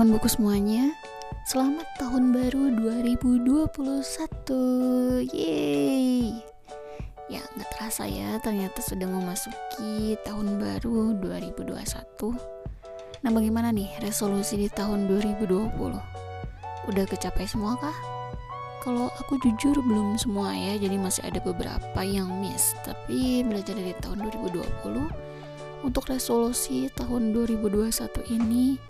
teman buku semuanya. Selamat tahun baru 2021 Yeay. Ya nggak terasa ya ternyata sudah memasuki tahun baru 2021 Nah bagaimana nih resolusi di tahun 2020? Udah kecapai semua kah? Kalau aku jujur belum semua ya. Jadi masih ada beberapa yang miss. Tapi belajar dari tahun 2020 Untuk resolusi tahun 2021 ini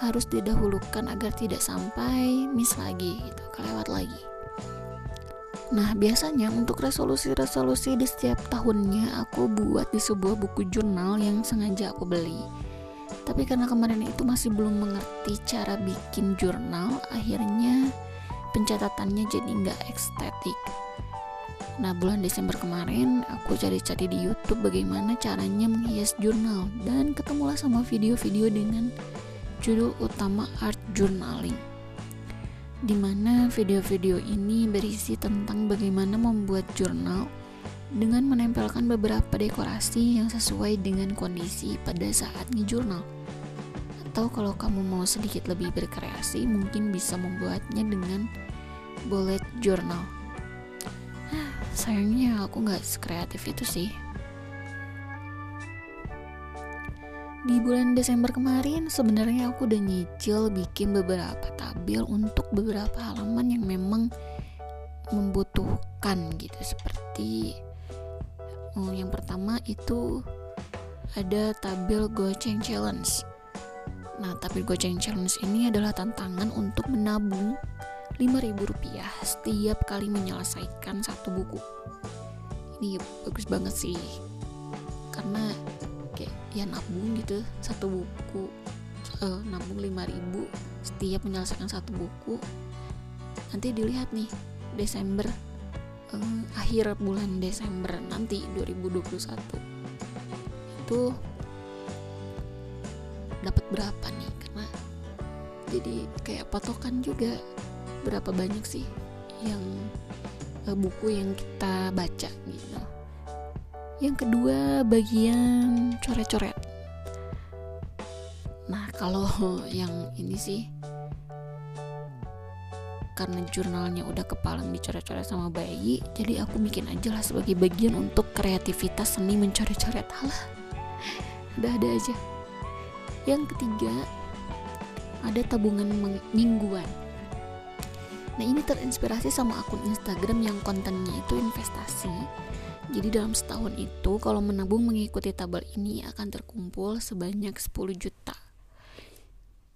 harus didahulukan agar tidak sampai miss lagi gitu, kelewat lagi. Nah, biasanya untuk resolusi-resolusi di setiap tahunnya aku buat di sebuah buku jurnal yang sengaja aku beli. Tapi karena kemarin itu masih belum mengerti cara bikin jurnal, akhirnya pencatatannya jadi nggak estetik. Nah, bulan Desember kemarin aku cari-cari di YouTube bagaimana caranya menghias jurnal dan ketemulah sama video-video dengan judul utama Art Journaling di mana video-video ini berisi tentang bagaimana membuat jurnal dengan menempelkan beberapa dekorasi yang sesuai dengan kondisi pada saat ngejurnal. Atau kalau kamu mau sedikit lebih berkreasi, mungkin bisa membuatnya dengan bullet journal. Sayangnya aku nggak sekreatif itu sih. Di bulan Desember kemarin sebenarnya aku udah nyicil bikin beberapa tabel untuk beberapa halaman yang memang membutuhkan gitu seperti oh, yang pertama itu ada tabel goceng challenge. Nah, tabel goceng challenge ini adalah tantangan untuk menabung Rp5.000 setiap kali menyelesaikan satu buku. Ini bagus banget sih. Karena ya nabung gitu satu buku uh, nabung 5000 setiap menyelesaikan satu buku. Nanti dilihat nih Desember uh, akhir bulan Desember nanti 2021 itu dapat berapa nih? Karena jadi kayak patokan juga berapa banyak sih yang uh, buku yang kita baca gitu yang kedua bagian coret-coret. Nah, kalau yang ini sih karena jurnalnya udah kepalang dicoret-coret sama bayi, jadi aku bikin aja lah sebagai bagian untuk kreativitas seni mencoret-coret. Alah, udah ada aja. Yang ketiga, ada tabungan mingguan. Nah, ini terinspirasi sama akun Instagram yang kontennya itu investasi jadi dalam setahun itu kalau menabung mengikuti tabel ini akan terkumpul sebanyak 10 juta.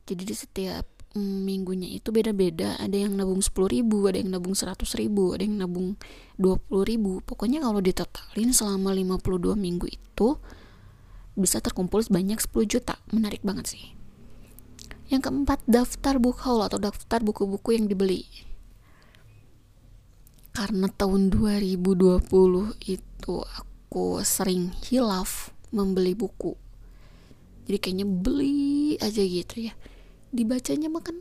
Jadi di setiap mm, minggunya itu beda-beda. Ada yang nabung 10 ribu, ada yang nabung 100 ribu, ada yang nabung 20 ribu. Pokoknya kalau ditotalin selama 52 minggu itu bisa terkumpul sebanyak 10 juta. Menarik banget sih. Yang keempat, daftar book atau daftar buku-buku yang dibeli karena tahun 2020 itu aku sering hilaf membeli buku. Jadi kayaknya beli aja gitu ya. Dibacanya makan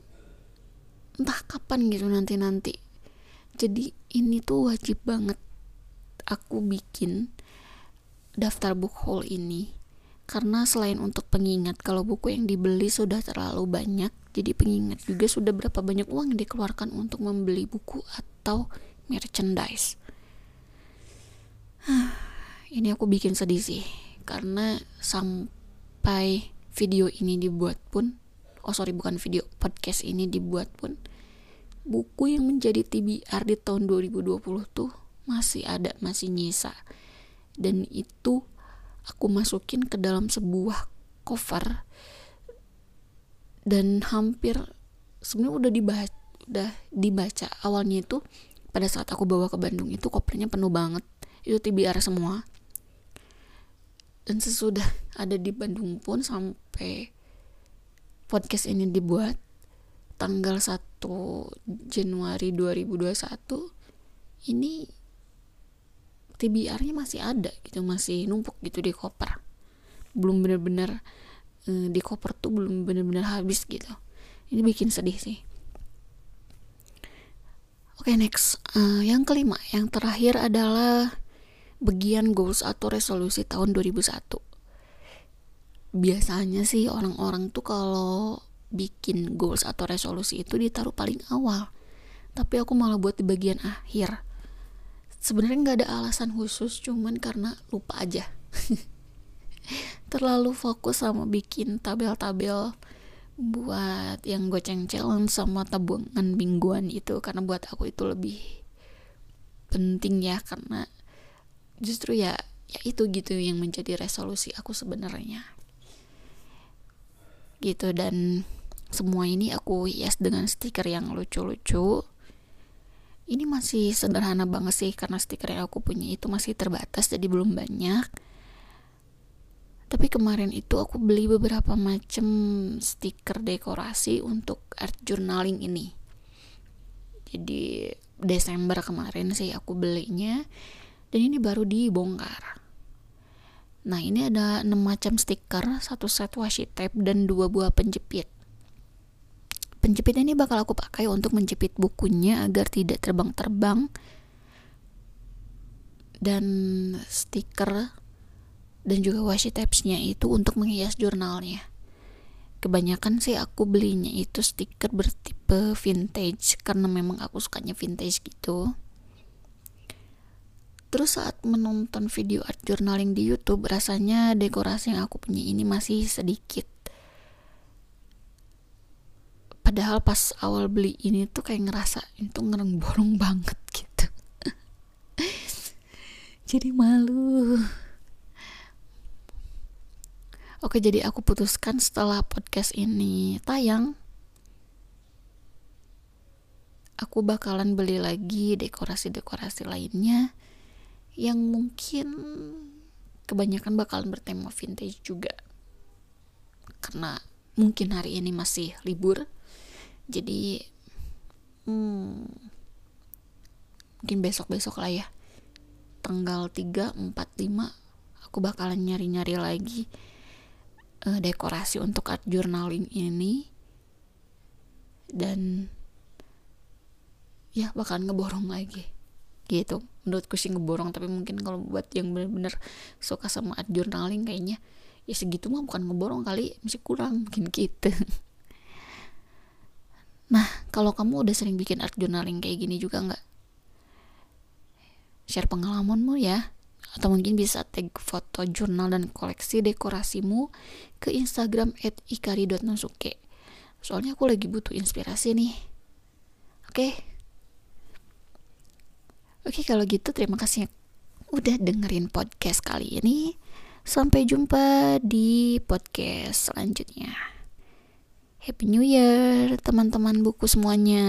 entah kapan gitu nanti-nanti. Jadi ini tuh wajib banget aku bikin daftar book haul ini. Karena selain untuk pengingat kalau buku yang dibeli sudah terlalu banyak jadi pengingat juga sudah berapa banyak uang yang dikeluarkan untuk membeli buku atau merchandise. Ini aku bikin sedih sih karena sampai video ini dibuat pun oh sorry bukan video podcast ini dibuat pun buku yang menjadi TBR di tahun 2020 tuh masih ada masih nyisa. Dan itu aku masukin ke dalam sebuah cover dan hampir sebenarnya udah dibaca udah dibaca. Awalnya itu pada saat aku bawa ke Bandung itu kopernya penuh banget. Itu TBR semua. Dan sesudah ada di Bandung pun sampai podcast ini dibuat tanggal 1 Januari 2021 ini TBR-nya masih ada gitu masih numpuk gitu di koper. Belum bener-bener eh, di koper tuh belum bener-bener habis gitu. Ini bikin sedih sih Oke okay, next, uh, yang kelima, yang terakhir adalah bagian goals atau resolusi tahun 2001. Biasanya sih orang-orang tuh kalau bikin goals atau resolusi itu ditaruh paling awal. Tapi aku malah buat di bagian akhir. Sebenarnya nggak ada alasan khusus cuman karena lupa aja. Terlalu fokus sama bikin tabel-tabel buat yang goceng challenge sama tabungan mingguan itu karena buat aku itu lebih penting ya karena justru ya ya itu gitu yang menjadi resolusi aku sebenarnya. Gitu dan semua ini aku hias dengan stiker yang lucu-lucu. Ini masih sederhana banget sih karena stiker yang aku punya itu masih terbatas jadi belum banyak tapi kemarin itu aku beli beberapa macam stiker dekorasi untuk art journaling ini. Jadi Desember kemarin sih aku belinya dan ini baru dibongkar. Nah ini ada 6 macam stiker satu set washi tape dan dua buah penjepit. Penjepit ini bakal aku pakai untuk menjepit bukunya agar tidak terbang-terbang. Dan stiker dan juga washi tapesnya itu untuk menghias jurnalnya. Kebanyakan sih aku belinya itu stiker bertipe vintage karena memang aku sukanya vintage gitu. Terus saat menonton video art journaling di YouTube rasanya dekorasi yang aku punya ini masih sedikit. Padahal pas awal beli ini tuh kayak ngerasa itu ngereng borong banget gitu. Jadi malu oke jadi aku putuskan setelah podcast ini. Tayang. Aku bakalan beli lagi dekorasi-dekorasi lainnya yang mungkin kebanyakan bakalan bertema vintage juga. Karena mungkin hari ini masih libur. Jadi hmm, mungkin besok-besok lah ya. Tanggal 3, 4, 5 aku bakalan nyari-nyari lagi uh, dekorasi untuk art journaling ini dan ya bakalan ngeborong lagi gitu menurutku sih ngeborong tapi mungkin kalau buat yang bener-bener suka sama art journaling kayaknya ya segitu mah bukan ngeborong kali masih kurang mungkin gitu Nah, kalau kamu udah sering bikin art journaling kayak gini juga nggak? Share pengalamanmu ya. Atau mungkin bisa tag foto jurnal dan koleksi dekorasimu ke Instagram at ikari.nosuke. Soalnya aku lagi butuh inspirasi nih. Oke? Okay? Oke, okay, kalau gitu terima kasih udah dengerin podcast kali ini. Sampai jumpa di podcast selanjutnya. Happy New Year, teman-teman buku semuanya.